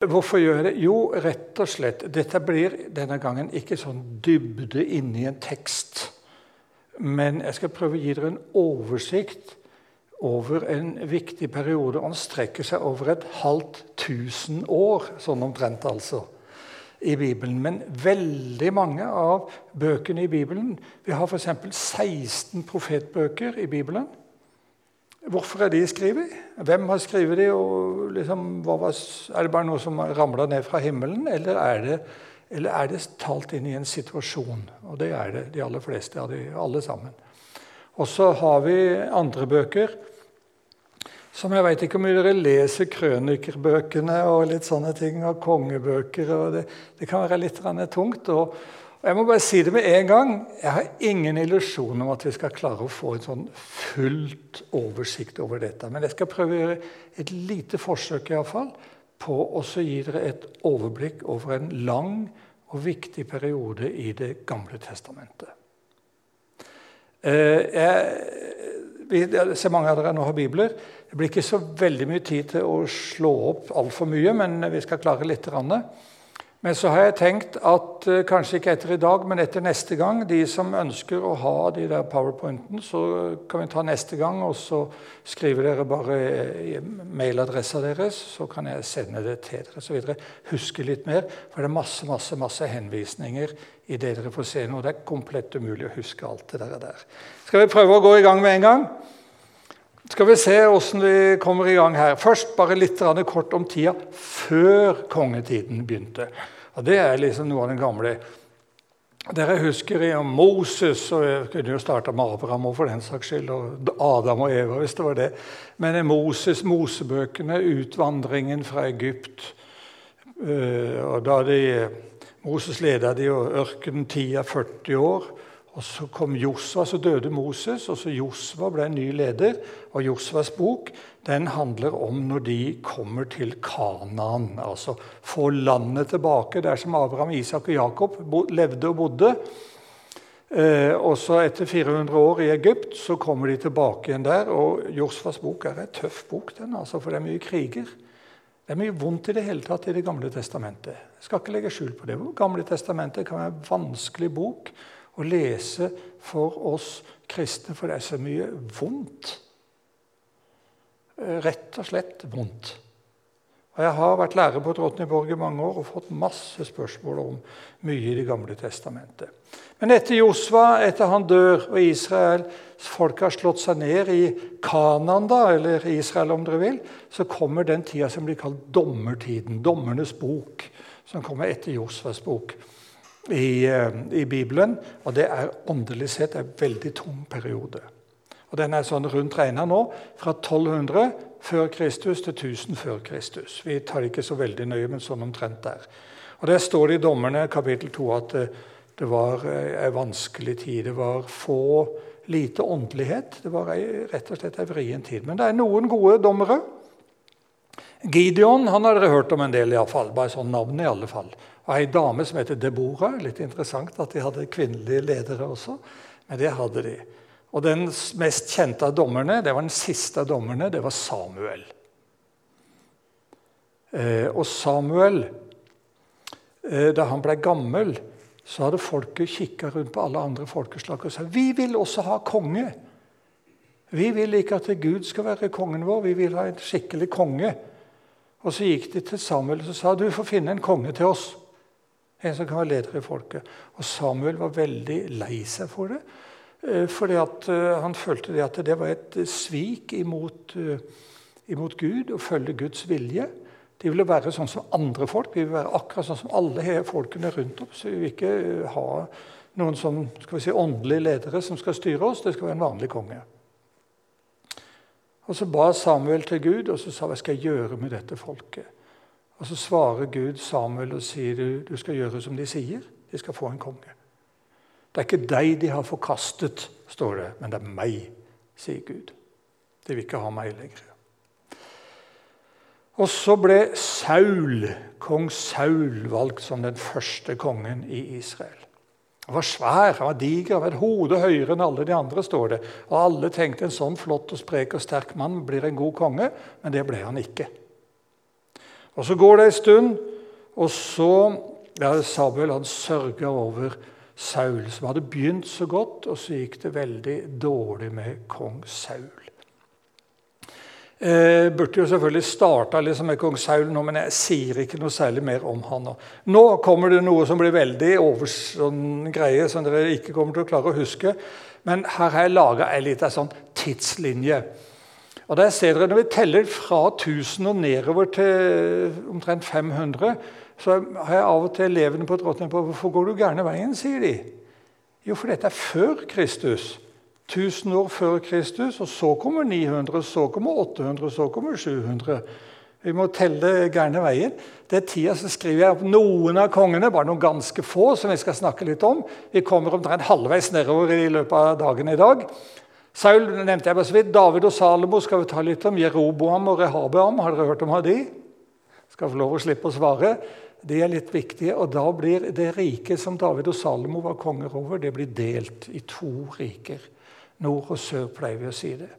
Hvorfor gjør jeg det? Jo, rett og slett Dette blir denne gangen ikke sånn dybde inni en tekst. Men jeg skal prøve å gi dere en oversikt over en viktig periode. Han strekker seg over et halvt tusen år, sånn omtrent, altså, i Bibelen. Men veldig mange av bøkene i Bibelen Vi har f.eks. 16 profetbøker i Bibelen. Hvorfor er de skrevet? Hvem har skrevet de? og liksom, var, Er det bare noe som ramla ned fra himmelen, eller er, det, eller er, det, talt inn i en situasjon? Og det er det, de aller fleste av de, alle sammen. Og så har vi andre bøker som jeg vet ikke om dere leser krønikerbøkene og litt sånne ting, og kongebøker. og Det, det kan være litt tungt. og og jeg må bare si det med en gang. Jeg har ingen illusjon om at vi skal klare å få en sånn fullt oversikt over dette. Men jeg skal prøve å gjøre et lite forsøk i alle fall, på å gi dere et overblikk over en lang og viktig periode i Det gamle testamentet. Eh, jeg ser mange av dere nå har bibler. Det blir ikke så veldig mye tid til å slå opp altfor mye, men vi skal klare litt. Rann. Men så har jeg tenkt at eh, kanskje ikke etter i dag, men etter neste gang De som ønsker å ha de der powerpointene, så kan vi ta neste gang. Og så skriver dere bare mailadressa deres, så kan jeg sende det til dere. så videre. Huske litt mer, for det er masse masse, masse henvisninger i det dere får se nå. Det er komplett umulig å huske alt det der. Skal vi prøve å gå i gang med en gang? Skal vi se åssen vi kommer i gang her. Først bare litt kort om tida før kongetiden begynte. Og Det er liksom noe av den gamle. Dere husker om Moses, og jeg kunne jo starta med Abraham og for den saks skyld, og Adam og Eva, hvis det var det. Men Moses, Mosebøkene, utvandringen fra Egypt eh, og da de, Moses leda de jo ørkentida 40 år. Og Så kom Josva, så døde Moses, og så Josva ble en ny leder. Og Josvas bok den handler om når de kommer til Kanaan. Altså få landet tilbake der som Abraham, Isak og Jakob levde og bodde. Eh, og så Etter 400 år i Egypt så kommer de tilbake igjen der. og Josvas bok er en tøff bok, den, altså, for det er mye kriger. Det er mye vondt i det hele tatt i Det gamle testamentet. Jeg skal ikke legge skjul på det. Gamle testamentet kan være en vanskelig bok å lese for oss kristne, for det er så mye vondt. Eh, rett og slett vondt. Og Jeg har vært lærer på Trottenborg i mange år og fått masse spørsmål om mye i Det gamle testamentet. Men etter Josva, etter han dør, og Israel folk har slått seg ned i Kanan, da, eller Israel om dere vil, så kommer den tida som blir kalt dommertiden. Dommernes bok, som kommer etter Josvas bok i, eh, i, Bibelen. Og det er åndelig sett en veldig tung periode. Og Den er sånn rundt regna nå fra 1200 før Kristus til 1000 før Kristus. Vi tar det ikke så veldig nøye, men sånn omtrent der. Og Der står det i Dommerne kapittel 2 at det, det var ei en vanskelig tid. Det var få, lite åndelighet. Det var rett og slett en vrien tid. Men det er noen gode dommere. Gideon han har dere hørt om en del, i alle fall. bare sånn navn i alle fall. Og ei dame som heter Deborah. Litt interessant at de hadde kvinnelige ledere også. Men det hadde de. Og den mest kjente av dommerne, det var den siste av dommerne, det var Samuel. Eh, og Samuel, eh, da han ble gammel, så hadde folket kikka rundt på alle andre folkeslag og sa vi vil også ha konge. Vi vil ikke at Gud skal være kongen vår, vi vil ha en skikkelig konge. Og Så gikk de til Samuel og sa du får finne en konge til oss. En som kan være leder i folket. Og Samuel var veldig lei seg for det. Eh, fordi eh, han følte det at det var et svik imot, eh, imot Gud å følge Guds vilje. De ville være sånn som andre folk. De ville være akkurat sånn som alle folkene rundt oss. Vi vil ikke ha noen som, vi si, åndelige ledere som skal styre oss. Det skal være en vanlig konge. Og Så ba Samuel til Gud og så sa hva skal jeg gjøre med dette folket. Og Så svarer Gud Samuel og sier du, du skal gjøre som de sier. De skal få en konge. Det er ikke deg de har forkastet, står det, men det er meg, sier Gud. De vil ikke ha meg lenger. Og så ble Saul, kong Saul valgt som den første kongen i Israel. Han var svær, han var diger, han var et hode høyere enn alle de andre. står det. Og Alle tenkte en sånn flott og sprek og sterk mann blir en god konge, men det ble han ikke. Og Så går det en stund, og så ja, Samuel han sørga over Saul, som hadde begynt så godt, og så gikk det veldig dårlig med kong Saul. Eh, burde jo selvfølgelig starta liksom med kong Saul nå, men jeg sier ikke noe særlig mer om han nå. Nå kommer det noe som blir veldig over sånn greie, som dere ikke kommer til å klare å huske. Men her har jeg laga ei lita sånn tidslinje. Og der ser dere, Når vi teller fra 1000 og nedover til omtrent 500, så har jeg av og til elevene på Drottning på hvorfor går du gærne veien, sier de. Jo, for dette er før Kristus. 1000 år før Kristus, og så kommer 900, så kommer 800, så kommer 700. Vi må telle gærne veien. Det er tida så skriver jeg opp noen av kongene, bare noen ganske få, som vi skal snakke litt om. Vi kommer omtrent halvveis nedover i løpet av dagen i dag. Saul nevnte jeg bare så vidt. David og Salomo skal vi ta litt om. Jeroboam og Rehabeam, har dere hørt om de? Skal få lov å slippe å svare. De er litt viktige. Og da blir det riket som David og Salomo var konger over, det blir delt i to riker. Nord og sør, pleier vi å si det.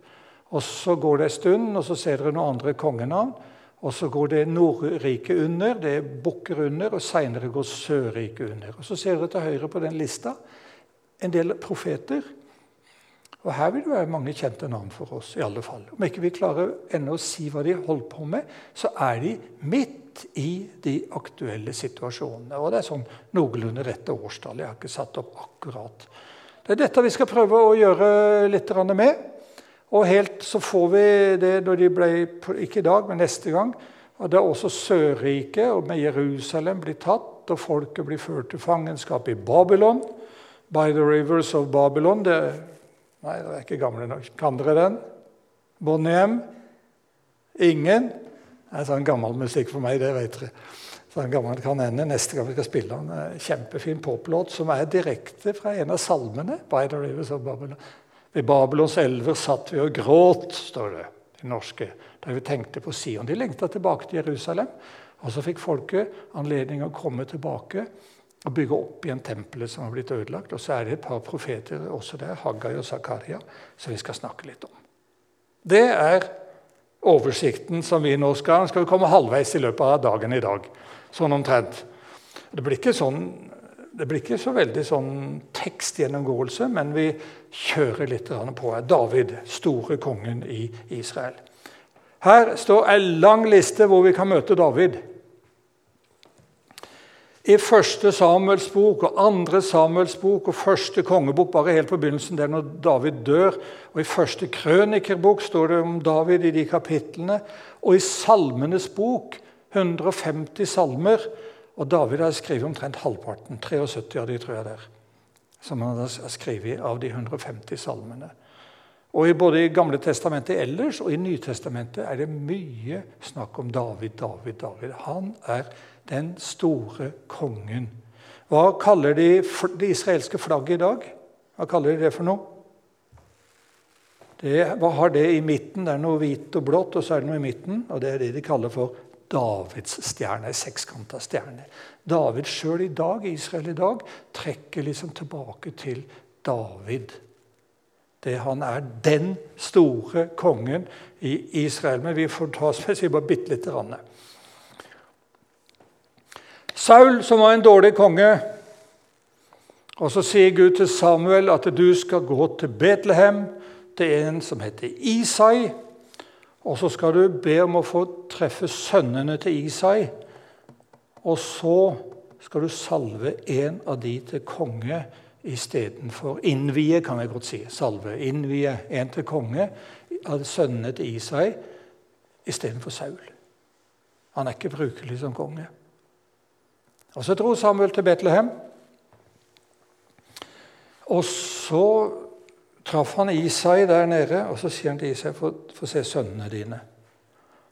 Og Så går det en stund, og så ser dere noen andre kongenavn. Og Så går det Nordriket under, det bukker under, og seinere går Sørriket under. Og Så ser dere til høyre på den lista en del profeter. Og Her vil det være mange kjente navn for oss. i alle fall. Om ikke vi klarer ennå å si hva de holder på med, så er de midt i de aktuelle situasjonene. Og Det er sånn noenlunde rette årstall. Jeg har ikke satt opp akkurat det er dette vi skal prøve å gjøre litt med. Og helt så får vi det når de ble Ikke i dag, men neste gang. Og det er også Sørriket og med Jerusalem blir tatt, og folket blir ført til fangenskap i Babylon. By the rivers of Babylon. Det, nei, dere er ikke gamle nok. Kan dere den? Bonhjem? Ingen? Det er sånn gammel musikk for meg, det vet dere. Sånn gammel kan hende neste gang vi skal spille en eh, kjempefin poplåt som er direkte fra en av salmene. By the rivers of Babylon. Ved Babylons elver satt vi og gråt, står det i norske. Da vi tenkte på Sion. De lengta tilbake til Jerusalem. Og så fikk folket anledning å komme tilbake og bygge opp igjen tempelet som har blitt ødelagt. Og så er det et par profeter også der, Haggai og Zakaria, som vi skal snakke litt om. Det er oversikten som vi nå skal Skal vi komme halvveis i løpet av dagen i dag sånn omtrent. Det blir ikke, sånn, det blir ikke så veldig sånn tekstgjennomgåelse, men vi kjører litt på. her. David, store kongen i Israel. Her står en lang liste hvor vi kan møte David. I første Samuels bok og andre Samuels bok og første kongebok bare helt på begynnelsen, det er når David dør. Og I første krønikerbok står det om David i de kapitlene. Og i Salmenes bok 150 salmer. Og David har skrevet omtrent halvparten. 73 av de tror jeg det er. Som han har skrevet av de 150 salmene. Og Både i Gamle testamentet ellers og i Nytestamentet er det mye snakk om David, David, David. Han er den store kongen. Hva kaller de det israelske flagget i dag? Hva kaller de det for noe? Det, hva har det i midten? Det er noe hvitt og blått, og så er det noe i midten. og Det er det de kaller for Davids stjerne, sekskanta stjerne. David sjøl i dag, Israel i dag, trekker liksom tilbake til David. Det, han er den store kongen i Israel. Men vi får ta oss spesielt bare bitte lite grann. Saul, som var en dårlig konge og Så sier Gud til Samuel at du skal gå til Betlehem, til en som heter Isai. Og så skal du be om å få treffe sønnene til Isai. Og så skal du salve en av de til konge istedenfor Innvie, kan jeg godt si. Salve. Innvie en til konge av sønnene til Isai istedenfor Saul. Han er ikke brukelig som konge. Og Så dro Samuel til Betlehem. Og så traff han Isai der nede, og så sier han til Isai få, se sønnene dine.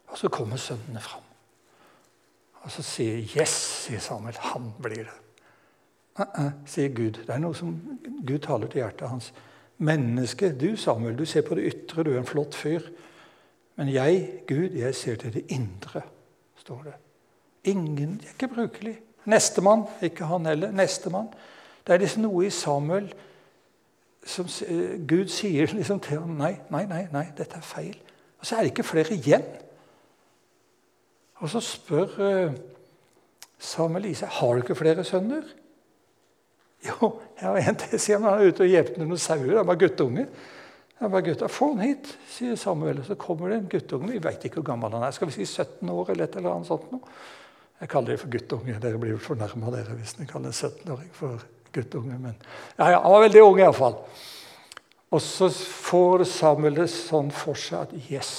Og så kommer sønnene fram. Og så sier Yes, sier Samuel. Han blir det. Uh -uh, sier Gud. Det er noe som Gud taler til hjertet hans. Menneske, du Samuel, du ser på det ytre, du er en flott fyr. Men jeg, Gud, jeg ser til det indre, står det. Ingen er ikke brukelig. Nestemann, ikke han heller. Nestemann. Det er liksom noe i Samuel som eh, Gud sier liksom til ham nei, nei, nei, nei, dette er feil. Og så er det ikke flere igjen. Og så spør uh, Samuel Isak har du ikke flere sønner. Jo, jeg har en til, sier han. Han er ute og gjeter noen sauer. Han var guttunge. Jeg bare, gutta, Få han hit, sier Samuel. Og Så kommer det en guttunge. Vi veit ikke hvor gammel han er. Skal vi si 17 år eller et eller annet sånt noe? Jeg kaller det for guttunge. Dere blir fornærma hvis dere kaller en 17-åring for guttunge. Men ja, ja, han var veldig ung iallfall. Og så får Samuel det sånn for seg at yes,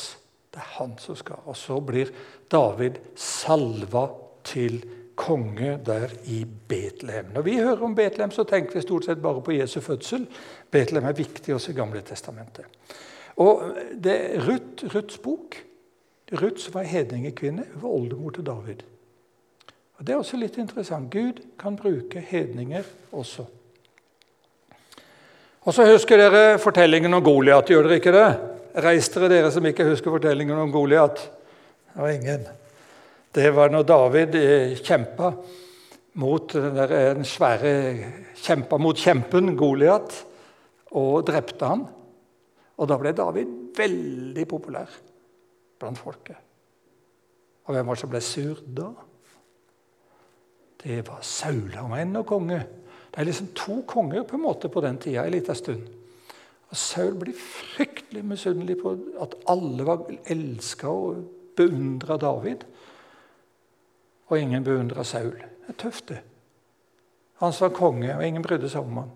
det er han som skal. Og så blir David salva til konge der i Betlehem. Når vi hører om Betlehem, så tenker vi stort sett bare på Jesu fødsel. Betlehem er viktig også i Gamle testamentet. Og det Ruth, Ruths bok. Ruth var hedningekvinne, var oldemor til David. Og Det er også litt interessant. Gud kan bruke hedninger også. Og så husker dere fortellingen om Goliat, gjør dere ikke det? Reis dere, dere som ikke husker fortellingen om Goliat. Det var ingen. Det var når David eh, kjempa mot den svære kjempa mot kjempen Goliat og drepte han. Og da ble David veldig populær blant folket. Og hvem var det som ble sur da? Det var Saul. Han var ennå konge. Det er liksom to konger på en måte på den tida en liten stund. Og Saul blir fryktelig misunnelig på at alle var elska og beundra David. Og ingen beundra Saul. Det er tøft, det. Han som var konge, og ingen brydde seg om han.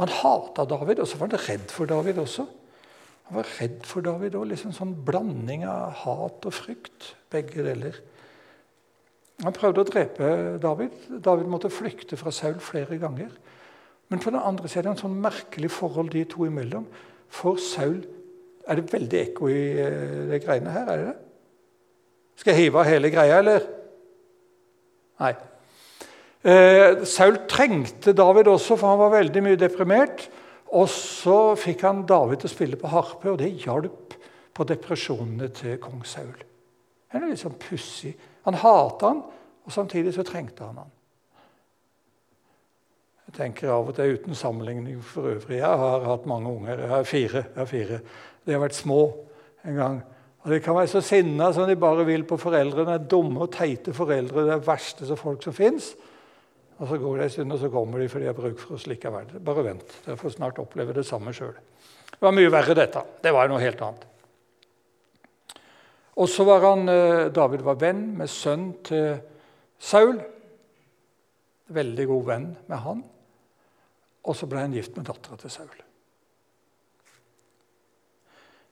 Han hata David, og så var han redd for David også. Han var redd for David òg. Liksom sånn blanding av hat og frykt. Begge deler. Han prøvde å drepe David. David måtte flykte fra Saul flere ganger. Men på den andre siden er det en sånn merkelig forhold de to imellom. For Saul er det veldig ekko i eh, de greiene her. er det det? Skal jeg hive av hele greia, eller? Nei. Eh, Saul trengte David også, for han var veldig mye deprimert. Og så fikk han David til å spille på harpe, og det hjalp på depresjonene til kong Saul. Det er litt sånn pussig. Han hata han, og samtidig så trengte han han. Jeg tenker av og til uten sammenligning for øvrig. Jeg har hatt mange unger. Jeg har fire. Jeg har fire. De har vært små en gang. Og De kan være så sinna som de bare vil på foreldrene. Dumme og teite foreldre. Det er verste som folk som fins. Og så går det en stund, og så kommer de fordi de har bruk for oss likevel. Bare vent. Dere får snart oppleve det samme sjøl. Det var mye verre, dette. Det var noe helt annet. Og så var han, eh, David var venn med sønnen til Saul. Veldig god venn med han. Og så ble han gift med dattera til Saul.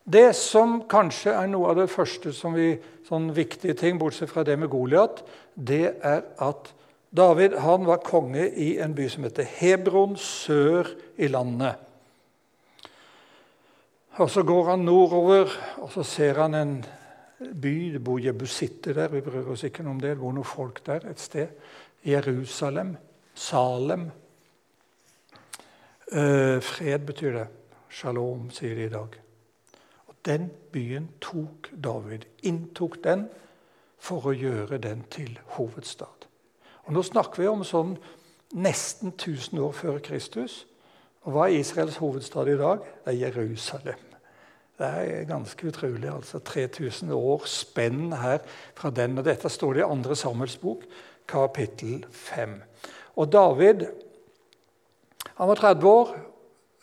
Det som kanskje er noe av det første som vi, sånn viktige ting, bortsett fra det med Goliat, det er at David han var konge i en by som heter Hebron, sør i landet. Og Så går han nordover, og så ser han en by. Det bor jebusitter der. Vi bryr oss ikke noe om det. Det bor noen folk der et sted. Jerusalem. Salem. Eh, fred betyr det. Shalom, sier de i dag. Og Den byen tok David, inntok den for å gjøre den til hovedstad. Og Nå snakker vi om sånn nesten 1000 år før Kristus. Og Hva er Israels hovedstad i dag? Det er Jerusalem. Det er ganske utrolig. altså 3000 år spenn her fra den. og Dette står det i andre Samuels bok, kapittel 5. Og David han var 30 år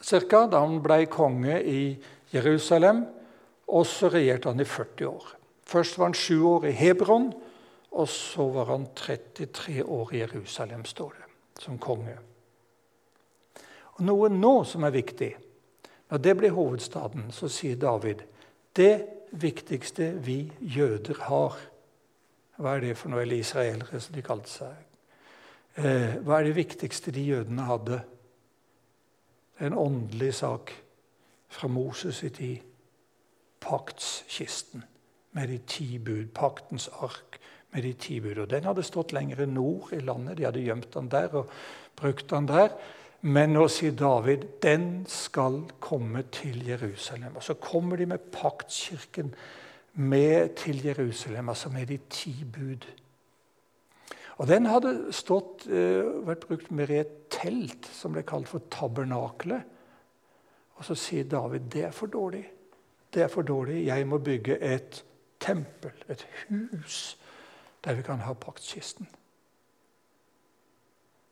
cirka, da han ble konge i Jerusalem. Og så regjerte han i 40 år. Først var han sju år i Hebron, og så var han 33 år i Jerusalem, står det, som konge. Og Noe nå som er viktig. Når det blir hovedstaden, så sier David det viktigste vi jøder har Hva er det for noe? Eller israelere, som de kalte seg. Eh, hva er det viktigste de jødene hadde? Det er en åndelig sak fra Moses' i tid paktskisten med de ti bud, paktens ark med de ti bud. Og Den hadde stått lenger nord i landet. De hadde gjemt den der og brukt den der. Men nå sier David den skal komme til Jerusalem. Og så kommer de med paktskirken med til Jerusalem, altså med de ti bud. Og Den hadde stått, uh, vært brukt mer i et telt som ble kalt for tabernaklet. Og så sier David det er for dårlig. Det er for dårlig. Jeg må bygge et tempel, et hus, der vi kan ha paktkisten.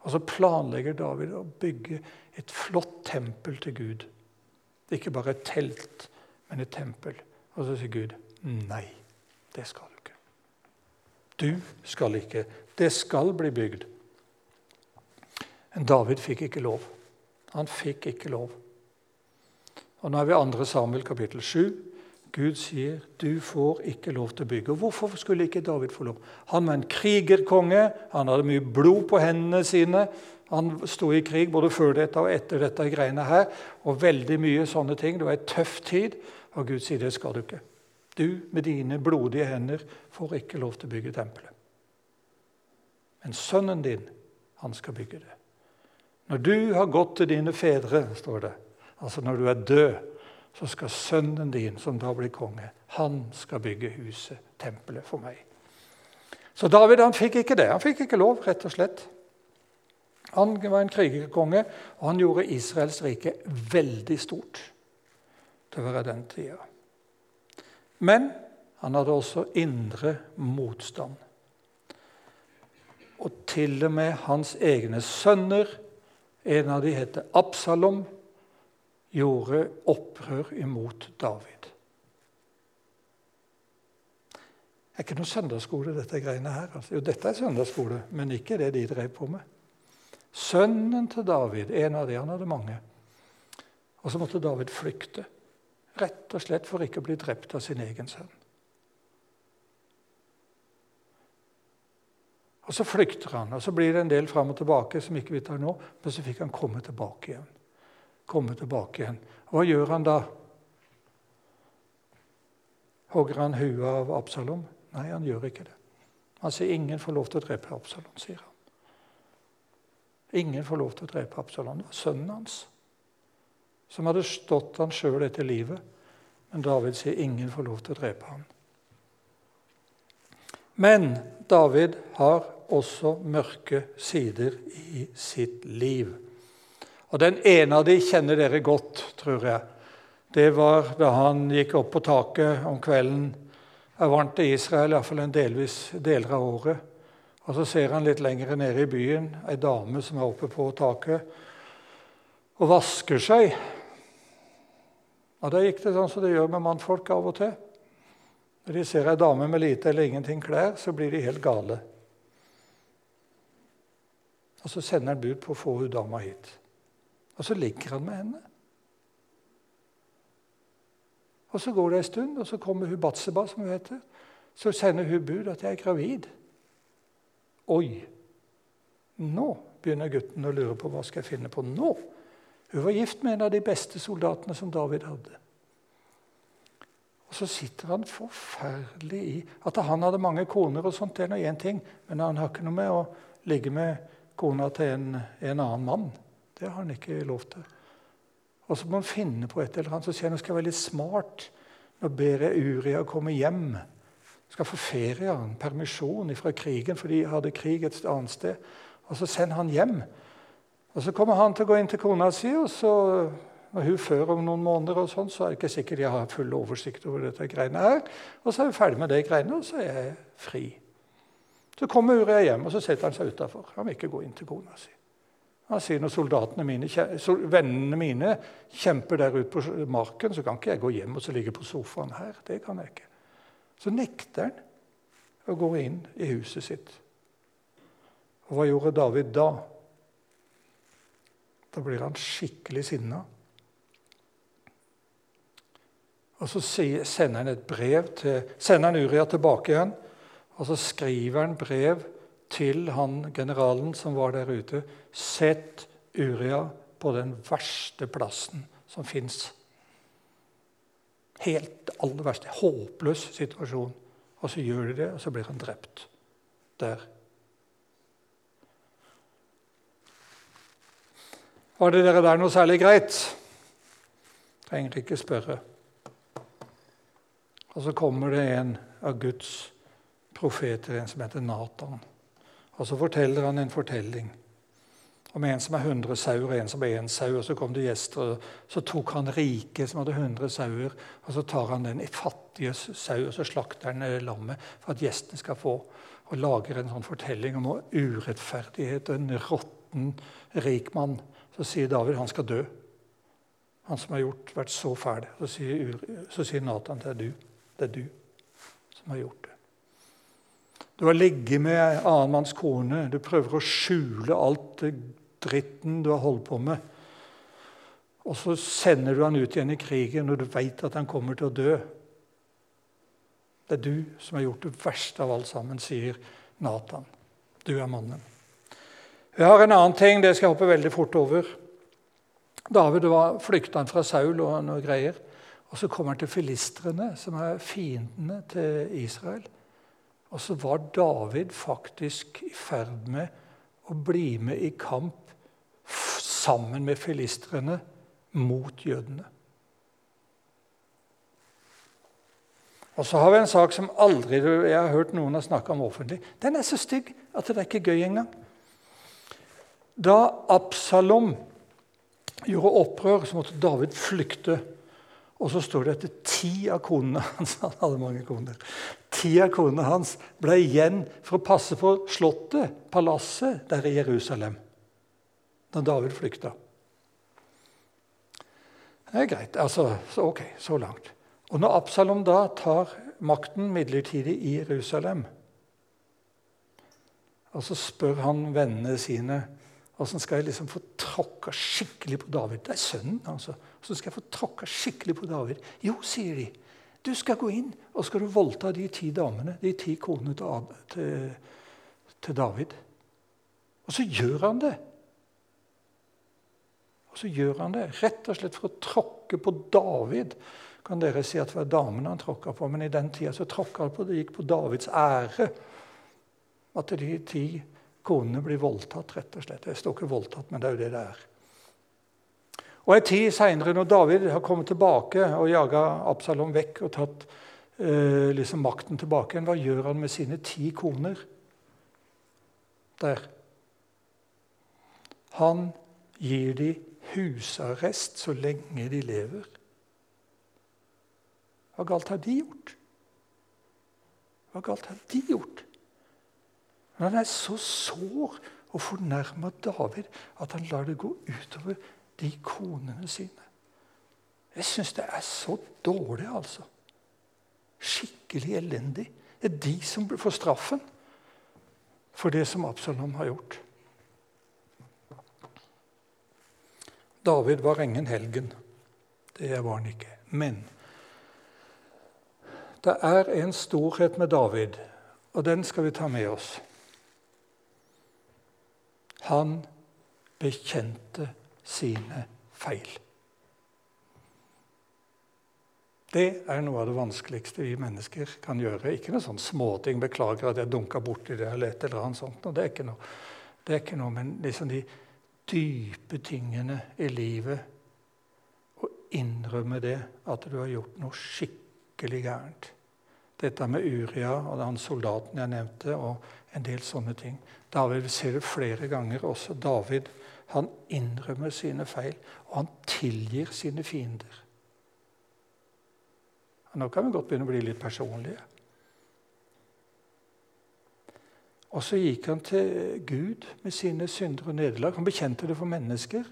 Og så planlegger David å bygge et flott tempel til Gud. Ikke bare et telt, men et tempel. Og så sier Gud nei, det skal du ikke. Du skal ikke. Det skal bli bygd. Men David fikk ikke lov. Han fikk ikke lov. Og Nå er vi 2. Samuel kapittel 7. Gud sier du får ikke lov til å bygge. Og Hvorfor skulle ikke David få lov? Han var en krigerkonge. Han hadde mye blod på hendene sine. Han sto i krig både før dette og etter dette greiene her. Og veldig mye sånne ting. Det var en tøff tid. Og Gud sier det skal du ikke. Du med dine blodige hender får ikke lov til å bygge tempelet. Men sønnen din, han skal bygge det. Når du har gått til dine fedre, står det, altså når du er død, så skal sønnen din, som da blir konge, han skal bygge huset, tempelet, for meg. Så David han fikk ikke det. Han fikk ikke lov, rett og slett. Han var en krigerkonge, og han gjorde Israels rike veldig stort til å være den tida. Men han hadde også indre motstand. Og til og med hans egne sønner, en av dem heter Absalom, gjorde opprør imot David. Det er ikke noe søndagsskole, dette greiene her. Altså, jo, dette er søndagsskole, men ikke det de drev på med. Sønnen til David, en av de, han hadde mange. Og så måtte David flykte. Rett og slett for ikke å bli drept av sin egen sønn. Og Så flykter han, og så blir det en del fram og tilbake som ikke vi tar nå, men så fikk han komme tilbake igjen. Komme tilbake igjen. Hva gjør han da? Hogger han huet av Absalom? Nei, han gjør ikke det. Han sier ingen får lov til å drepe Absalom. sier han. Ingen får lov til å drepe Absalom. Det var sønnen hans som hadde stått han sjøl etter livet. Men David sier ingen får lov til å drepe ham. Men David har også mørke sider i sitt liv. Og Den ene av de kjenner dere godt, tror jeg. Det var da han gikk opp på taket om kvelden. Er varmt i Israel, iallfall en delvis deler av året. Og Så ser han litt lenger nede i byen ei dame som er oppe på taket og vasker seg. Og Da gikk det sånn som det gjør med mannfolk av og til. Når de ser ei dame med lite eller ingenting klær, så blir de helt gale. Og Så sender han bud på å få hun dama hit. Og så ligger han med henne. Og Så går det en stund, og så kommer hun Batseba, som hun heter. Så sender hun bud at jeg er gravid. Oi! Nå begynner gutten å lure på hva skal jeg finne på nå. Hun var gift med en av de beste soldatene som David hadde. Og Så sitter han forferdelig i At han hadde mange koner, og sånt, det er nå én ting, men han har ikke noe med å ligge med kona til en, en, annen mann. Det har han ikke lov til. Og så må han finne på et eller annet. Så sier han nå skal være litt smart. Nå ber jeg Uria komme hjem. Skal få ferie, han. permisjon fra krigen, for de hadde krig et annet sted. Og så sender han hjem. Og Så kommer han til å gå inn til kona si, og så, når hun før om noen måneder, og sånn, så er det ikke sikkert jeg har full oversikt over dette greiene her. Og så er hun ferdig med det greiene, og så er jeg fri. Så kommer Uria hjem, og så setter han seg utafor. Han vil ikke gå inn til kona si. Han sier når soldatene mine, vennene mine kjemper der ute på marken, så kan ikke jeg gå hjem og så ligge på sofaen her. Det kan jeg ikke. Så nekter han å gå inn i huset sitt. Og hva gjorde David da? Da blir han skikkelig sinna. Og Så sender han et brev til, sender han Uria tilbake igjen. Og så skriver han brev til han generalen som var der ute. Sett Uria på den verste plassen som fins. Helt aller verste. Håpløs situasjon. Og så gjør de det, og så blir han drept der. Var det dere der noe særlig greit? Trenger ikke spørre. Og så kommer det en av Guds profeter, en som heter Natan. Og så forteller han en fortelling Om en som er 100 sauer, en som er én sau. og Så kom det gjester, og så tok han rike som hadde 100 sauer, og så tar han den fattige sau og så slakter han eh, lammet for at gjestene skal få. Og lager en sånn fortelling om urettferdighet og en råtten rik mann. Så sier David han skal dø. Han som har gjort, vært så fæl. Så sier, så sier Nathan det er du. Det er du som har gjort det. Du har ligget med en annen manns kone. Du prøver å skjule alt det dritten du har holdt på med. Og så sender du han ut igjen i krigen når du veit at han kommer til å dø. Det er du som har gjort det verste av alt sammen, sier Nathan. Du er mannen. Jeg har en annen ting, det skal jeg hoppe veldig fort over. David var flykta fra Saul og noe greier. Og Så kommer han til filistrene, som er fiendene til Israel. Og så var David faktisk i ferd med å bli med i kamp sammen med filistrene mot jødene. Og så har vi en sak som aldri jeg har hørt noen har snakka om offentlig. Den er så stygg at det er ikke gøy engang. Da Absalom gjorde opprør, så måtte David flykte. Og så står det at ti av konene hans han hadde mange koner, ti av konene hans ble igjen for å passe på slottet, palasset, der i Jerusalem. Da David flykta. Det er greit. altså, så Ok, så langt. Og når Absalom da tar makten midlertidig i Jerusalem, og så spør han vennene sine Åssen skal jeg liksom få tråkka skikkelig på David? Det er sønnen, altså. Så skal jeg få tråkka skikkelig på David. Jo, sier de. Du skal gå inn og skal du voldta de ti damene, de ti konene til, til, til David. Og så gjør han det. Og så gjør han det rett og slett for å tråkke på David. Kan dere si at det var damene han tråkka på, men i den tida så tråkka han på det gikk på Davids ære. At de ti Konene blir voldtatt, rett og slett. Jeg står ikke voldtatt, men det er jo det det er. Og En tid seinere, når David har kommet tilbake og jaga Absalom vekk og tatt eh, liksom makten tilbake igjen, hva gjør han med sine ti koner? Der. Han gir de husarrest så lenge de lever. Hva galt har de gjort? Hva galt har de gjort? Men han er så sår og fornærma David at han lar det gå utover de konene sine. Jeg syns det er så dårlig, altså. Skikkelig elendig. Det er de som får straffen for det som Absalom har gjort. David var ingen helgen. Det var han ikke. Men det er en storhet med David, og den skal vi ta med oss. Han bekjente sine feil. Det er noe av det vanskeligste vi mennesker kan gjøre. Ikke noe sånn småting 'Beklager at jeg dunka borti det', eller et eller annet sånt. Det er ikke noe, det er ikke noe men liksom de dype tingene i livet. Å innrømme det, at du har gjort noe skikkelig gærent. Dette med Uria og den soldaten jeg nevnte, og en del sånne ting. David ser det flere ganger også. David han innrømmer sine feil, og han tilgir sine fiender. Nå kan vi godt begynne å bli litt personlige. Og så gikk han til Gud med sine synder og nederlag. Han bekjente det for mennesker,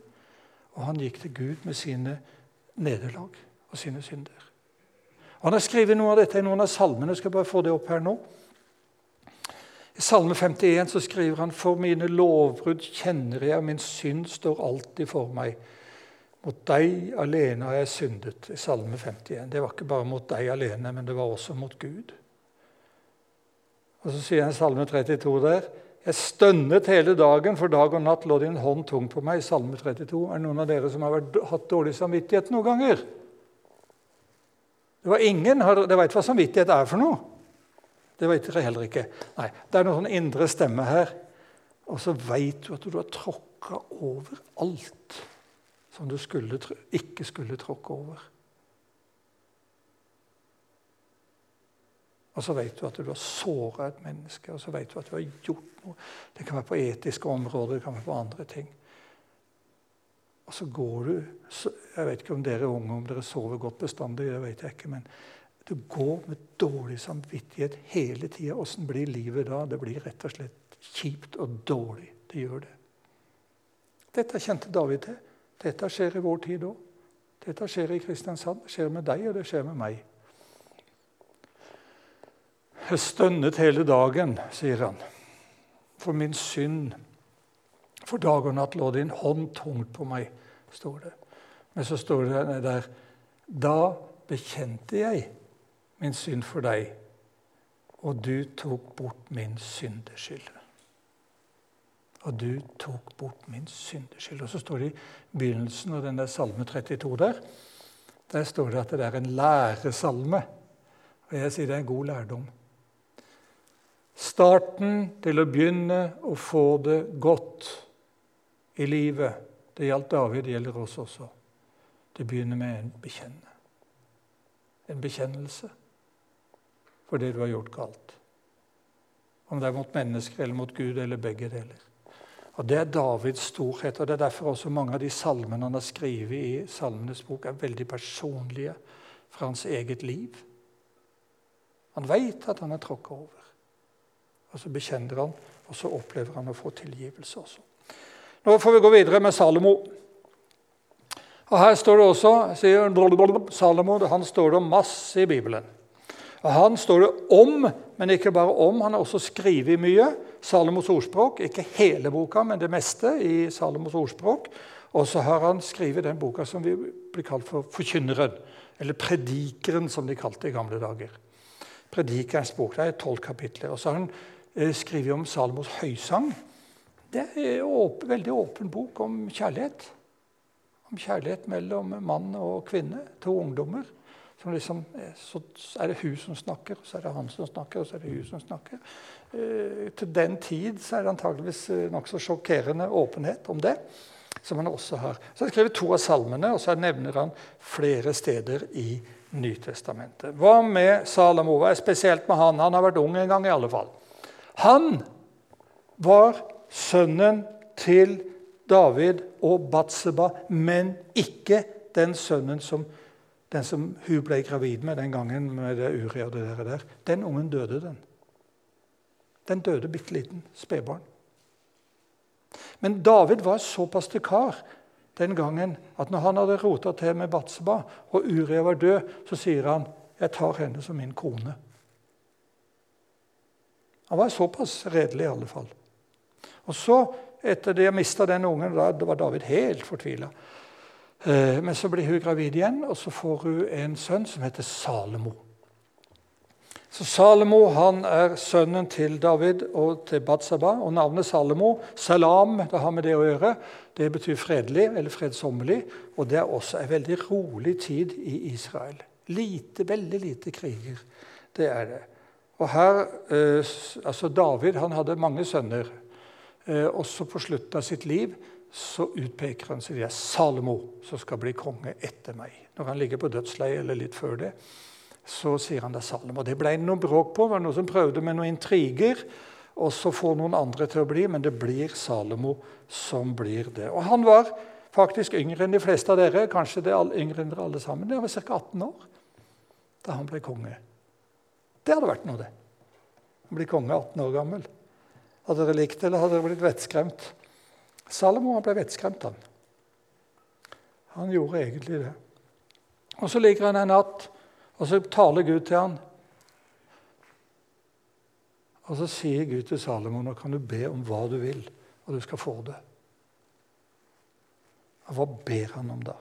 og han gikk til Gud med sine nederlag og sine synder. Han har skrevet noe av dette i noen av salmene. Jeg skal bare få det opp her nå. I Salme 51 så skriver han For mine lovbrudd kjenner jeg, og min synd står alltid for meg. Mot deg alene har jeg syndet. i Salme 51. Det var ikke bare mot deg alene, men det var også mot Gud. Og Så sier han i Salme 32 der Jeg stønnet hele dagen, for dag og natt lå din hånd tung på meg. i Salme 32. Er det noen av dere som har hatt dårlig samvittighet noen ganger? Det var ingen, Dere vet hva samvittighet er for noe? Det vet dere heller ikke. Nei, Det er noen sånn indre stemme her. Og så veit du at du har tråkka over alt som du skulle, ikke skulle tråkke over. Og så vet du at du har såra et menneske, og så vet du at du har gjort noe. Det kan være på etiske områder, det kan være på andre ting. Og så går du Jeg vet ikke om dere unge om dere sover godt bestandig. det vet jeg ikke, men Du går med dårlig samvittighet hele tida. Åssen blir livet da? Det blir rett og slett kjipt og dårlig. Det gjør det. Dette kjente David til. Dette skjer i vår tid òg. Dette skjer i Kristiansand. Det skjer med deg, og det skjer med meg. Jeg stønnet hele dagen, sier han, for min synd. For dag og natt lå din hånd tungt på meg, står det. Men så står det der Da bekjente jeg min synd for deg, og du tok bort min syndeskyld. Og du tok bort min syndeskyld. Og så står det i begynnelsen av denne salme 32 der, der står det at det er en læresalme. Og jeg sier det er en god lærdom. Starten til å begynne å få det godt i livet. Det gjaldt David, det gjelder oss også. Det begynner med en bekjenne. En bekjennelse for det du har gjort galt. Om det er mot mennesker eller mot Gud eller begge deler. Og Det er Davids storhet, og det er derfor også mange av de salmene han har skrevet i Salmenes bok, er veldig personlige fra hans eget liv. Han veit at han er tråkka over. Og så bekjenner han, og så opplever han å få tilgivelse også. Nå får vi gå videre med Salomo. Og Her står det også sier Salomo, han står det masse i Bibelen. Og Han står det om, men ikke bare om. Han har også skrevet mye. Salomos ordspråk. Ikke hele boka, men det meste i Salomos ordspråk. Og så har han skrevet den boka som vi blir kalt for Forkynneren. Eller Predikeren, som de kalte det i gamle dager. Predikerens bok. Det er tolv kapitler. Og så har han eh, skrevet om Salomos høysang. Det er en veldig åpen bok om kjærlighet. Om kjærlighet mellom mann og kvinne. To ungdommer. Liksom, eh, så er det hun som snakker, så er det han som snakker, og så er det hun som snakker. Eh, til den tid så er det antageligvis eh, nokså sjokkerende åpenhet om det. som han også har. Så Han skrevet to av salmene, og så nevner han flere steder i Nytestamentet. Hva med Salomo? Hva er spesielt med han? Han har vært ung en gang, i alle fall. Han var sønnen til David og Batseba, men ikke den sønnen som den som hun ble gravid med den gangen, med det Uria og det der, den ungen døde, den. Den døde bitte liten spedbarn. Men David var såpass til kar den gangen at når han hadde rota til med Batseba, og Uria var død, så sier han 'Jeg tar henne som min kone'. Han var såpass redelig, i alle fall. Og så, etter de mista den ungen, da var David helt fortvila. Eh, men så blir hun gravid igjen, og så får hun en sønn som heter Salomo. Så Salomo han er sønnen til David og til Batsaba. Og navnet Salomo, salam, det har med det å gjøre. Det betyr fredelig eller fredsommelig. Og det er også en veldig rolig tid i Israel. Lite, veldig lite kriger. Det er det. Og her, eh, altså David han hadde mange sønner. Eh, også på slutten av sitt liv så utpeker han seg det Salomo som skal bli konge etter meg. Når han ligger på dødsleiet eller litt før det, så sier han det er Salomo. Det ble noe bråk på. Det var noen som prøvde med noen intriger. Og så får noen andre til å bli, men det blir Salomo som blir det. Og han var faktisk yngre enn de fleste av dere. Kanskje det er yngre enn dere alle sammen. Det var ca. 18 år da han ble konge. Det hadde vært noe, det. Han blir konge 18 år gammel. Hadde dere likt det, eller hadde dere blitt vettskremt? Salomo ble vettskremt, han. Han gjorde egentlig det. Og Så ligger han en natt, og så taler Gud til han. Og så sier Gud til Salomo nå kan du be om hva du vil, og du skal få det. Og hva ber han om da?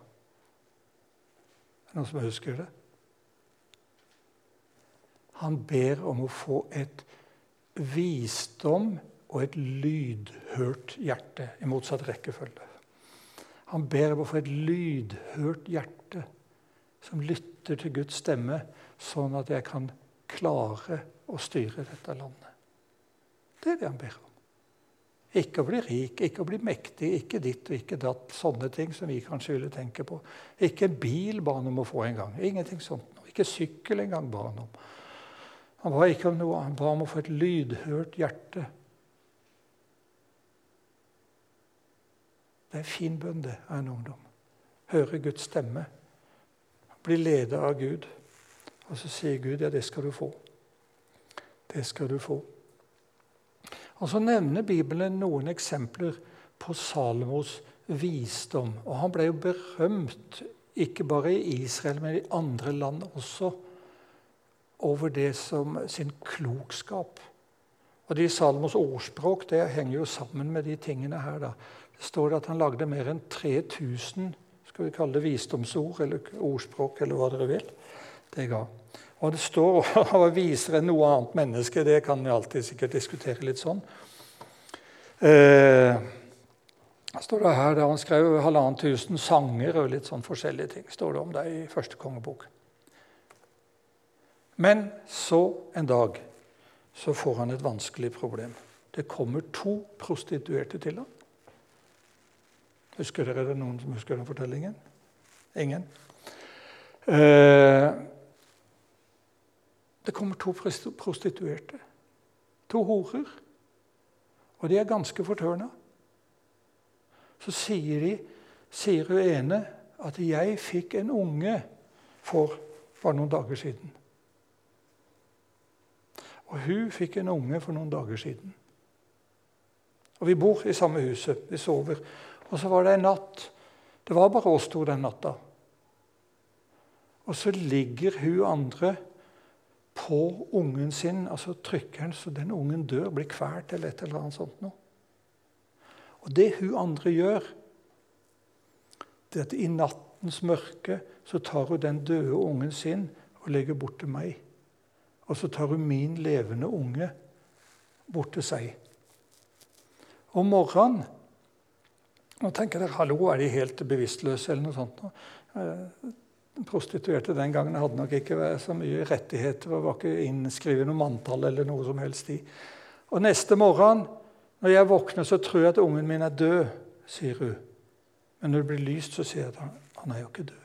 Er det noen som husker det? Han ber om å få et visdom og et lydhørt hjerte, i motsatt rekkefølge. Han ber om å få et lydhørt hjerte som lytter til Guds stemme, sånn at jeg kan klare å styre dette landet. Det er det han ber om. Ikke å bli rik, ikke å bli mektig, ikke ditt og ikke datt. Sånne ting som vi kanskje ville tenke på. Ikke en bil ba han om å få en gang. Ingenting sånt. Ikke sykkel engang ba han om. Han ba ikke om noe, han ba om å få et lydhørt hjerte Det er en fin bønn, det, av en ungdom. Høre Guds stemme. Bli ledet av Gud. Og så sier Gud, ja, det skal du få. Det skal du få. Og Så nevner Bibelen noen eksempler på Salomos visdom. Og han ble jo berømt, ikke bare i Israel, men i andre land også, over det som sin klokskap. Og de Salomos ordspråk det henger jo sammen med de tingene her. da. Det står at han lagde mer enn 3000 skal vi kalle det visdomsord eller ordspråk, eller hva dere vil. Det ga. Og det står og viser enn noe annet menneske. Det kan vi alltid sikkert diskutere litt sånn. Eh, står det her, der Han skrev halvannen tusen sanger og litt sånn forskjellige ting. står det om det i første kongebok. Men så en dag så får han et vanskelig problem. Det kommer to prostituerte til ham. Husker dere det noen som husker den fortellingen? Ingen? Eh, det kommer to prostituerte. To horer. Og de er ganske fortørna. Så sier, de, sier hun ene at 'jeg fikk en unge for bare noen dager siden'. Og hun fikk en unge for noen dager siden. Og Vi bor i samme huset. Vi sover. Og så var det en natt. Det var bare oss to den natta. Og så ligger hun andre på ungen sin, altså trykkeren, så den ungen dør, blir kvalt eller et eller annet sånt noe. Og det hun andre gjør, det er at i nattens mørke så tar hun den døde ungen sin og legger bort til meg. Og så tar hun min levende unge bort til seg. Om morgenen Nå tenker dere hallo, er de helt bevisstløse eller noe sånt? Eh, prostituerte den gangen hadde nok ikke så mye rettigheter og var ikke innskrevet noe manntall eller noe som helst i. Og neste morgen når jeg våkner, så tror jeg at ungen min er død, sier hun. Men når det blir lyst, så sier jeg at han, han er jo ikke død.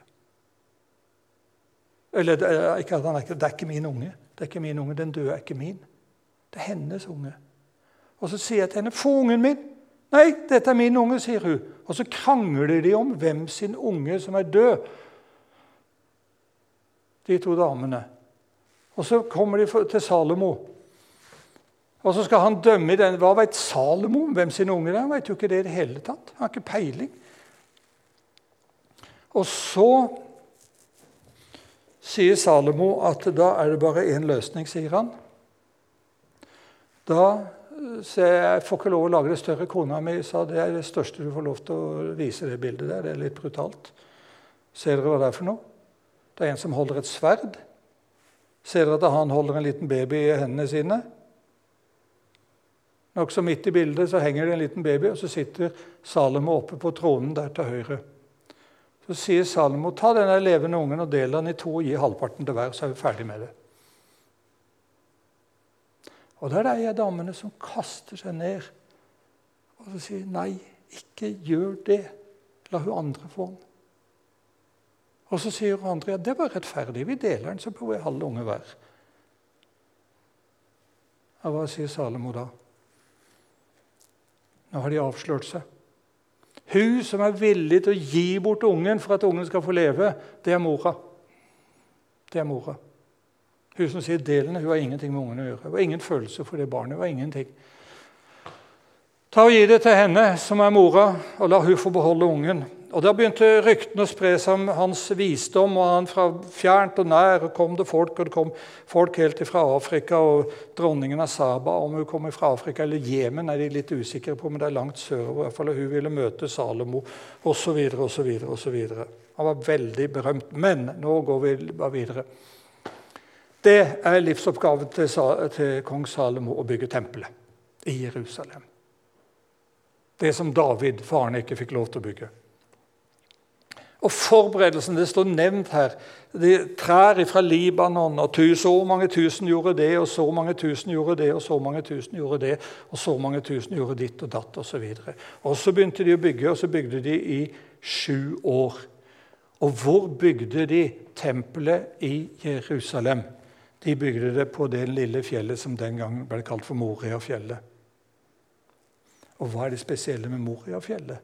Eller ikke at han er ikke, det er ikke min unge. Det er ikke min unge, Den døde er ikke min. Det er hennes unge. Og så sier jeg til henne, 'Få ungen min!' 'Nei, dette er min unge', sier hun. Og så krangler de om hvem sin unge som er død, de to damene. Og så kommer de til Salomo. Og så skal han dømme den. Hva vet Salomo om hvem sin unge er? Han vet jo ikke det i det hele tatt. Han har ikke peiling. Og så sier Salomo at da er det bare én løsning, sier han. Da jeg jeg får ikke lov å lage det større. Kona mi sa det er det største du får lov til å vise det bildet der. Det er litt brutalt. Ser dere hva det er for noe? Det er en som holder et sverd. Ser dere at han holder en liten baby i hendene sine? Nokså midt i bildet så henger det en liten baby, og så sitter Salomo oppe på tronen der til høyre. Så sier Salomo ta denne levende ungen og del den i to og gi halvparten til hver, så er vi ferdig med det. Og da er jeg damene som kaster seg ned og så sier nei, ikke gjør det. La hun andre få den. Og så sier hun andre ja, det var rettferdig. Vi deler den, så får vi halve unge hver. Ja, hva sier Salomo da? Nå har de avslørt seg. Hun som er villig til å gi bort ungen for at ungen skal få leve, det er mora. Det er mora. Hun som sier delene, hun har ingenting med ungen å gjøre. Hun har ingen følelse for det barnet. hun har ingenting. Ta og Gi det til henne, som er mora, og la hun få beholde ungen. Og Da begynte ryktene å spre seg om hans visdom, og han fra fjernt og nær kom det folk, og det kom folk helt fra Afrika. Og dronningen av Saba, om hun kom fra Afrika eller Jemen, er de litt usikre på, men det er langt sørover. i hvert fall, Hun ville møte Salomo osv. osv. Han var veldig berømt. Men nå går vi bare videre. Det er livsoppgaven til, til kong Salomo å bygge tempelet i Jerusalem. Det som David, faren, ikke fikk lov til å bygge. Og forberedelsen det står nevnt her. De trær fra Libanon, og så mange tusen gjorde det, og så mange tusen gjorde det, og så mange tusen gjorde det, og så mange tusen gjorde ditt og datt osv. Og, og så begynte de å bygge, og så bygde de i sju år. Og hvor bygde de tempelet i Jerusalem? De bygde det på det lille fjellet som den gang ble kalt for Moriafjellet. Og hva er det spesielle med Moriafjellet?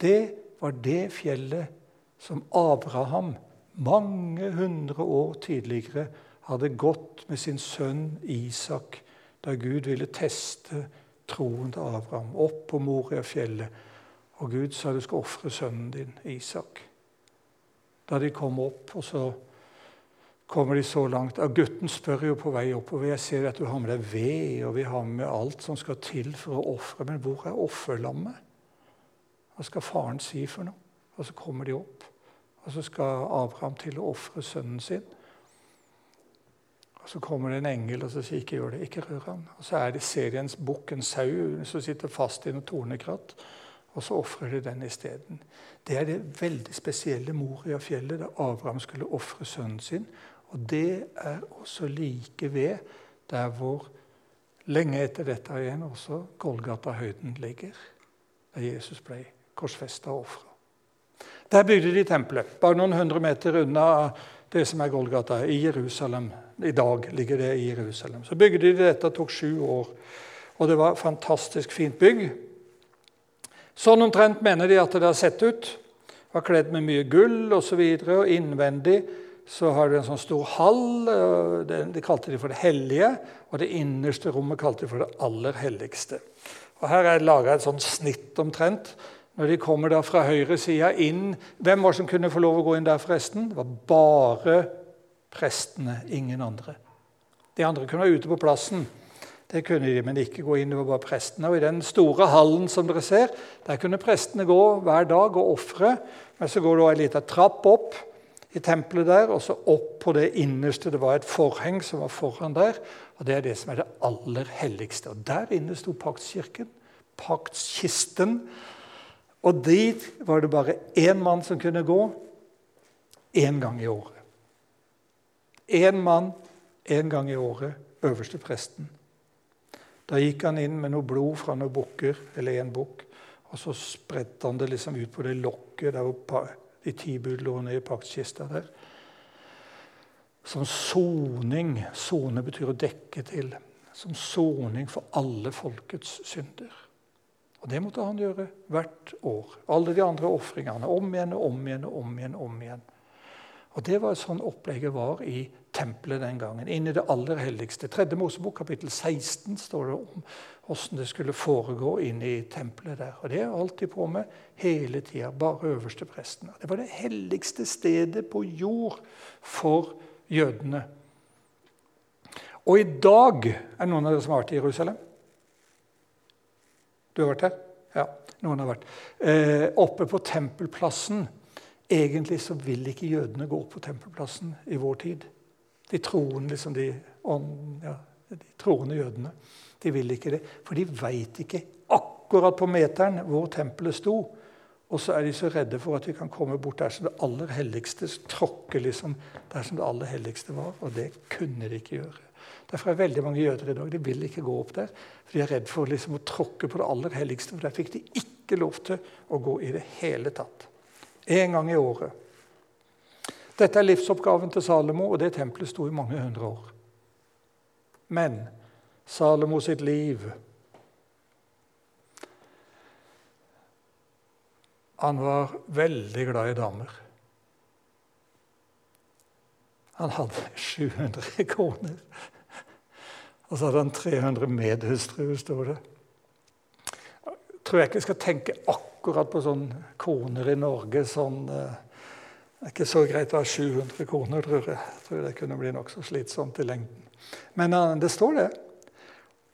Det var det fjellet som Abraham mange hundre år tidligere hadde gått med sin sønn Isak da Gud ville teste troen til Abraham opp på Moriafjellet. Og Gud sa du skal ofre sønnen din, Isak. Da de kom opp, og så kommer de så langt. Og gutten spør jo på vei oppover. Jeg ser at du har med deg ved, og vi har med alt som skal til for å ofre. Men hvor er offerlammet? Hva skal faren si for noe? Og så kommer de opp, og så skal Abraham til å ofre sønnen sin. Og Så kommer det en engel og så sier ikke gjør det, ikke rør han. Og Så er det seriens bukk, en sau som sitter fast i noe tornekratt. Og så ofrer de den isteden. Det er det veldig spesielle Moria-fjellet, der Abraham skulle ofre sønnen sin. Og det er også like ved der hvor lenge etter dette igjen også Golgata-høyden ligger. Der Jesus ble korsfesta og ofra. Der bygde de tempelet, bare noen hundre meter unna det som er Golgata, i Jerusalem. I dag ligger det i Jerusalem. Så bygde de dette, det tok sju år. Og det var et fantastisk fint bygg. Sånn omtrent mener de at det har sett ut. Var kledd med mye gull osv. Og, så videre, og innvendig så har du en sånn stor hall. Det, de kalte de for det hellige. Og det innerste rommet kalte de for det aller helligste. Og Her er det laga et sånt snitt omtrent. Når de kommer da fra høyre side inn Hvem var det som kunne få lov å gå inn der, forresten? Det var bare prestene, ingen andre. De andre kunne være ute på plassen. Det kunne de, men ikke gå inn. Det var bare prestene. Og I den store hallen som dere ser, der kunne prestene gå hver dag og ofre. Men så går det ei lita trapp opp i tempelet der, og så opp på det innerste. Det var et forheng som var foran der, og det er det som er det aller helligste. Og Der inne sto paktskirken, paktskisten. Og dit var det bare én mann som kunne gå én gang i året. Én mann én gang i året, øverste presten. Da gikk han inn med noe blod fra noen bukker, eller én bukk, og så spredte han det liksom ut på det lokket der hvor de ti bud lå nede i paktkista der. Som soning. Sone betyr å dekke til. Som soning for alle folkets synder. Og Det måtte han gjøre hvert år. Alle de andre ofringene. Om igjen og om igjen og om igjen. om igjen. Og Det var sånn opplegget var i tempelet den gangen. Inn i det aller helligste. Tredje Mosebok kapittel 16 står det om hvordan det skulle foregå inn i tempelet der. Og Det er alltid på med hele tida. Bare øverste presten. Det var det helligste stedet på jord for jødene. Og i dag Er noen av dere som har vært i Jerusalem? Du har vært her? Ja, noen har vært. Eh, oppe på tempelplassen Egentlig så vil ikke jødene gå på tempelplassen i vår tid. De troende, liksom de, ja, de troende jødene. De vil ikke det, for de veit ikke akkurat på meteren hvor tempelet sto. Og så er de så redde for at de kan komme bort der som det aller helligste. Tråkke liksom der som det aller helligste var. Og det kunne de ikke gjøre. Derfor er veldig mange jøder i dag de vil ikke gå opp der. For de er redd for liksom å tråkke på det aller helligste. For der fikk de ikke lov til å gå i det hele tatt. En gang i året. Dette er livsoppgaven til Salomo, og det tempelet sto i mange hundre år. Men Salomo sitt liv Han var veldig glad i damer. Han hadde 700 koner. Og så hadde han 300 medhustruer, står det. Jeg tror jeg ikke skal tenke akkurat på sånne koner i Norge. sånn... Eh, det er ikke så greit å ha 700 koner, tror jeg. jeg tror Det kunne bli nokså slitsomt i lengden. Men uh, det står det.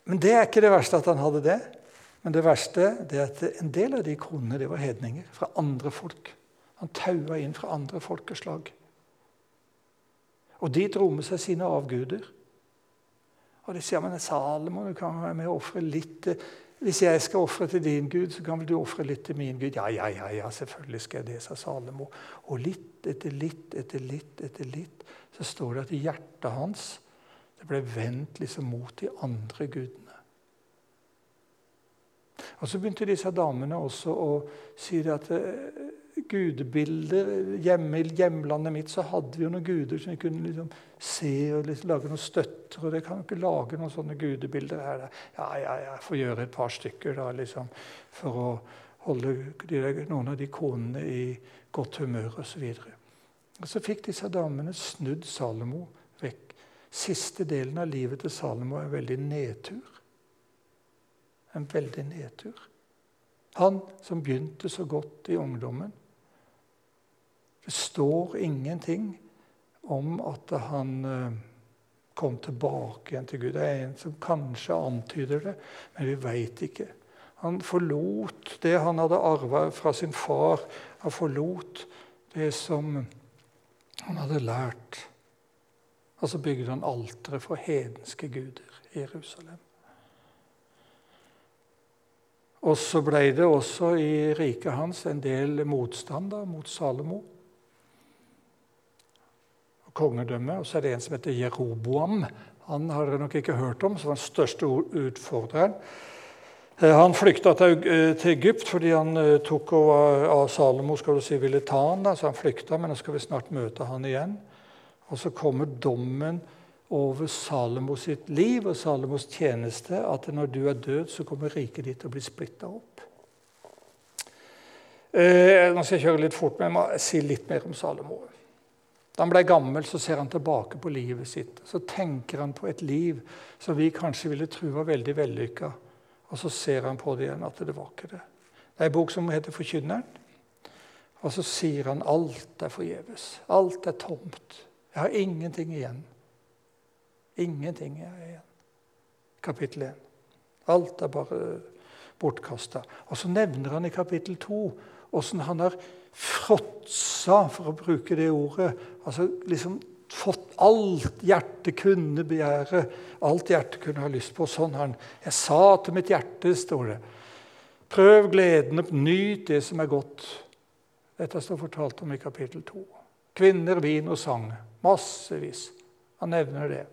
Men det er ikke det verste at han hadde det. Men det verste det er at en del av de konene det var hedninger fra andre folk. Han taua inn fra andre folkeslag. Og de dro med seg sine avguder. Og de sier men Salomo, du kan være med og ofre litt. Hvis jeg skal ofre til din Gud, så kan vel du ofre litt til min Gud? Ja, ja, ja, ja, selvfølgelig skal jeg det, sa Salomo. Og litt etter litt etter litt etter litt så står det at hjertet hans det ble vendt liksom mot de andre gudene. Og Så begynte disse damene også å si at eh, gudebilder. Hjemme i hjemlandet mitt så hadde vi jo noen guder som vi kunne liksom se og liksom lage noen støtter. og det kan jo ikke lage noen sånne gudebilder her. Ja, ja, ja, får gjøre et par stykker da, liksom, for å holde noen av de konene i godt humør osv. Og så fikk disse damene snudd Salomo vekk. Siste delen av livet til Salomo er en veldig nedtur. En veldig nedtur. Han som begynte så godt i ungdommen. Det står ingenting om at han eh, kom tilbake igjen til Gud. Det er en som kanskje antyder det, men vi veit ikke. Han forlot det han hadde arva fra sin far. Han forlot det som han hadde lært. Og så bygde han altere for hedenske guder i Jerusalem. Og så ble det også i riket hans en del motstand da, mot Salomo. Kongedømmet. Og så er det en som heter Jeroboam. Han har dere nok ikke hørt om, som var den største utfordreren. Eh, han flykta til, eh, Egypt fordi han eh, tok over av Salomo skal du si, ville ta han så han flykta, men nå skal vi snart møte han igjen. Og så kommer dommen over Salomo sitt liv og Salomos tjeneste at når du er død, så kommer riket ditt til å bli splitta opp. Eh, nå skal jeg kjøre litt fort, men jeg må si litt mer om Salomo. Da han ble gammel, så ser han tilbake på livet sitt. Så tenker han på et liv som vi kanskje ville tro var veldig vellykka. Og så ser han på det igjen at det var ikke det. Det er en bok som heter 'Forkynneren'. Og så sier han alt er forgjeves. Alt er tomt. Jeg har ingenting igjen. Ingenting er igjen. Kapittel 1. Alt er bare bortkasta. Og så nevner han i kapittel 2 åssen han har fråtsa, for å bruke det ordet. altså liksom fått alt hjertet kunne begjære, alt hjertet kunne ha lyst på. Sånn han. Jeg sa til mitt hjerte, står det. Prøv gleden opp, nyt det som er godt. Dette står fortalt om i kapittel 2. Kvinner, vin og sang. Massevis. Han nevner det.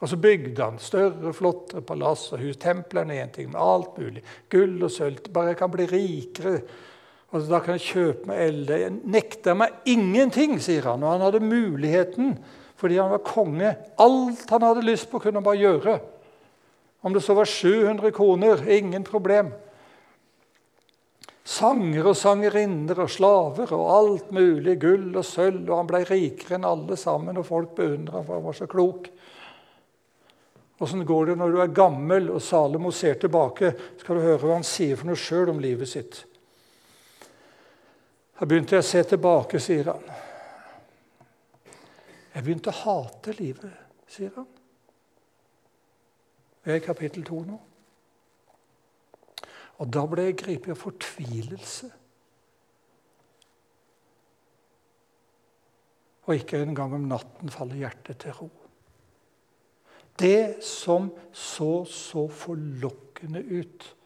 Og så bygde han større, flottere palass og hus. Templene er én ting, med alt mulig. Gull og sølv. Bare jeg kan bli rikere og Da kan jeg kjøpe meg elde. Jeg nekter meg ingenting, sier han. Og han hadde muligheten fordi han var konge. Alt han hadde lyst på, kunne han bare gjøre. Om det så var 700 kroner, ingen problem. Sanger og sangerinner og slaver og alt mulig, gull og sølv. Og han ble rikere enn alle sammen, og folk beundra for han var så klok. Åssen går det når du er gammel og Salomo ser tilbake? Skal du høre hva han sier for noe sjøl om livet sitt. Da begynte jeg å se tilbake, sier han. Jeg begynte å hate livet, sier han. Vi er i kapittel to nå. Og da ble jeg grepet av fortvilelse. Og ikke engang om natten faller hjertet til ro. Det som så så forlokkende ut,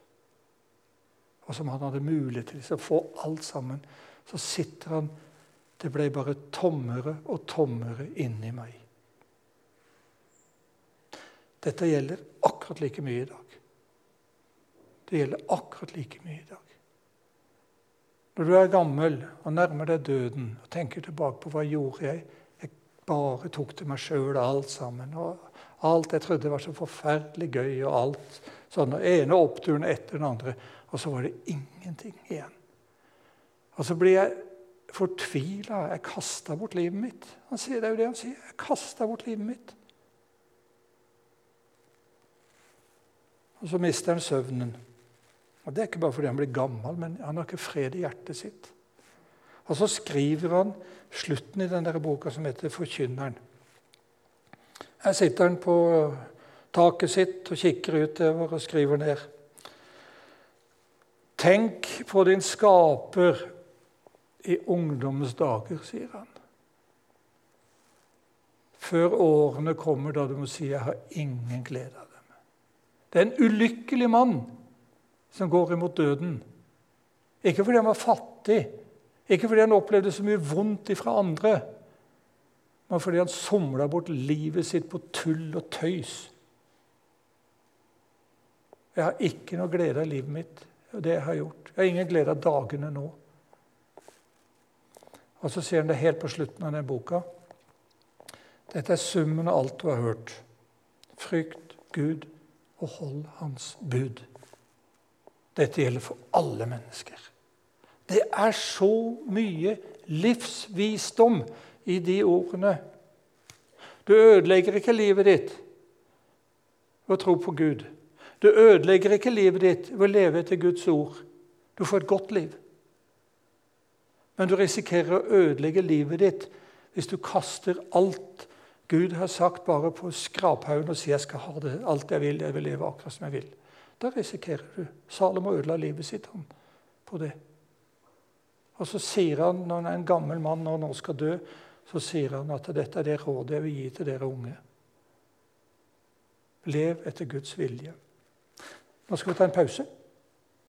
og som han hadde mulighet til å få alt sammen, så sitter han Det ble bare tommere og tommere inni meg. Dette gjelder akkurat like mye i dag. Det gjelder akkurat like mye i dag. Når du er gammel og nærmer deg døden og tenker tilbake på hva gjorde jeg Jeg bare tok til meg sjøl alt sammen. og Alt jeg trodde var så forferdelig gøy, og alt sånn, ene oppturen etter den andre. Og så var det ingenting igjen. Og så blir jeg fortvila. Jeg kasta bort livet mitt. Han sier det er jo det han sier. Jeg kasta bort livet mitt. Og så mister han søvnen. Og Det er ikke bare fordi han blir gammel, men han har ikke fred i hjertet sitt. Og så skriver han slutten i den der boka som heter 'Forkynneren'. Her sitter han på taket sitt og kikker utover og skriver ned. Tenk på din skaper i ungdommens dager, sier han. Før årene kommer da du må si 'jeg har ingen glede av dem'. Det er en ulykkelig mann som går imot døden. Ikke fordi han var fattig, ikke fordi han opplevde så mye vondt ifra andre, men fordi han somla bort livet sitt på tull og tøys. Jeg har ikke noe glede av livet mitt, og det jeg har gjort. Jeg har ingen glede av dagene nå. Og så sier han det helt på slutten av den boka. Dette er summen av alt du har hørt. Frykt Gud og hold Hans bud. Dette gjelder for alle mennesker. Det er så mye livsvisdom i de ordene. Du ødelegger ikke livet ditt ved å tro på Gud. Du ødelegger ikke livet ditt ved å leve etter Guds ord. Du får et godt liv. Men du risikerer å ødelegge livet ditt hvis du kaster alt Gud har sagt, bare på skraphaugen og sier 'jeg skal ha det, alt jeg vil, jeg vil leve akkurat som jeg vil'. Da risikerer du. Salomo ødela livet sitt han, på det. Og så sier han, når han er en gammel mann og nå skal dø, så sier han at dette er det rådet jeg vil gi til dere unge. Lev etter Guds vilje. Nå skal vi ta en pause.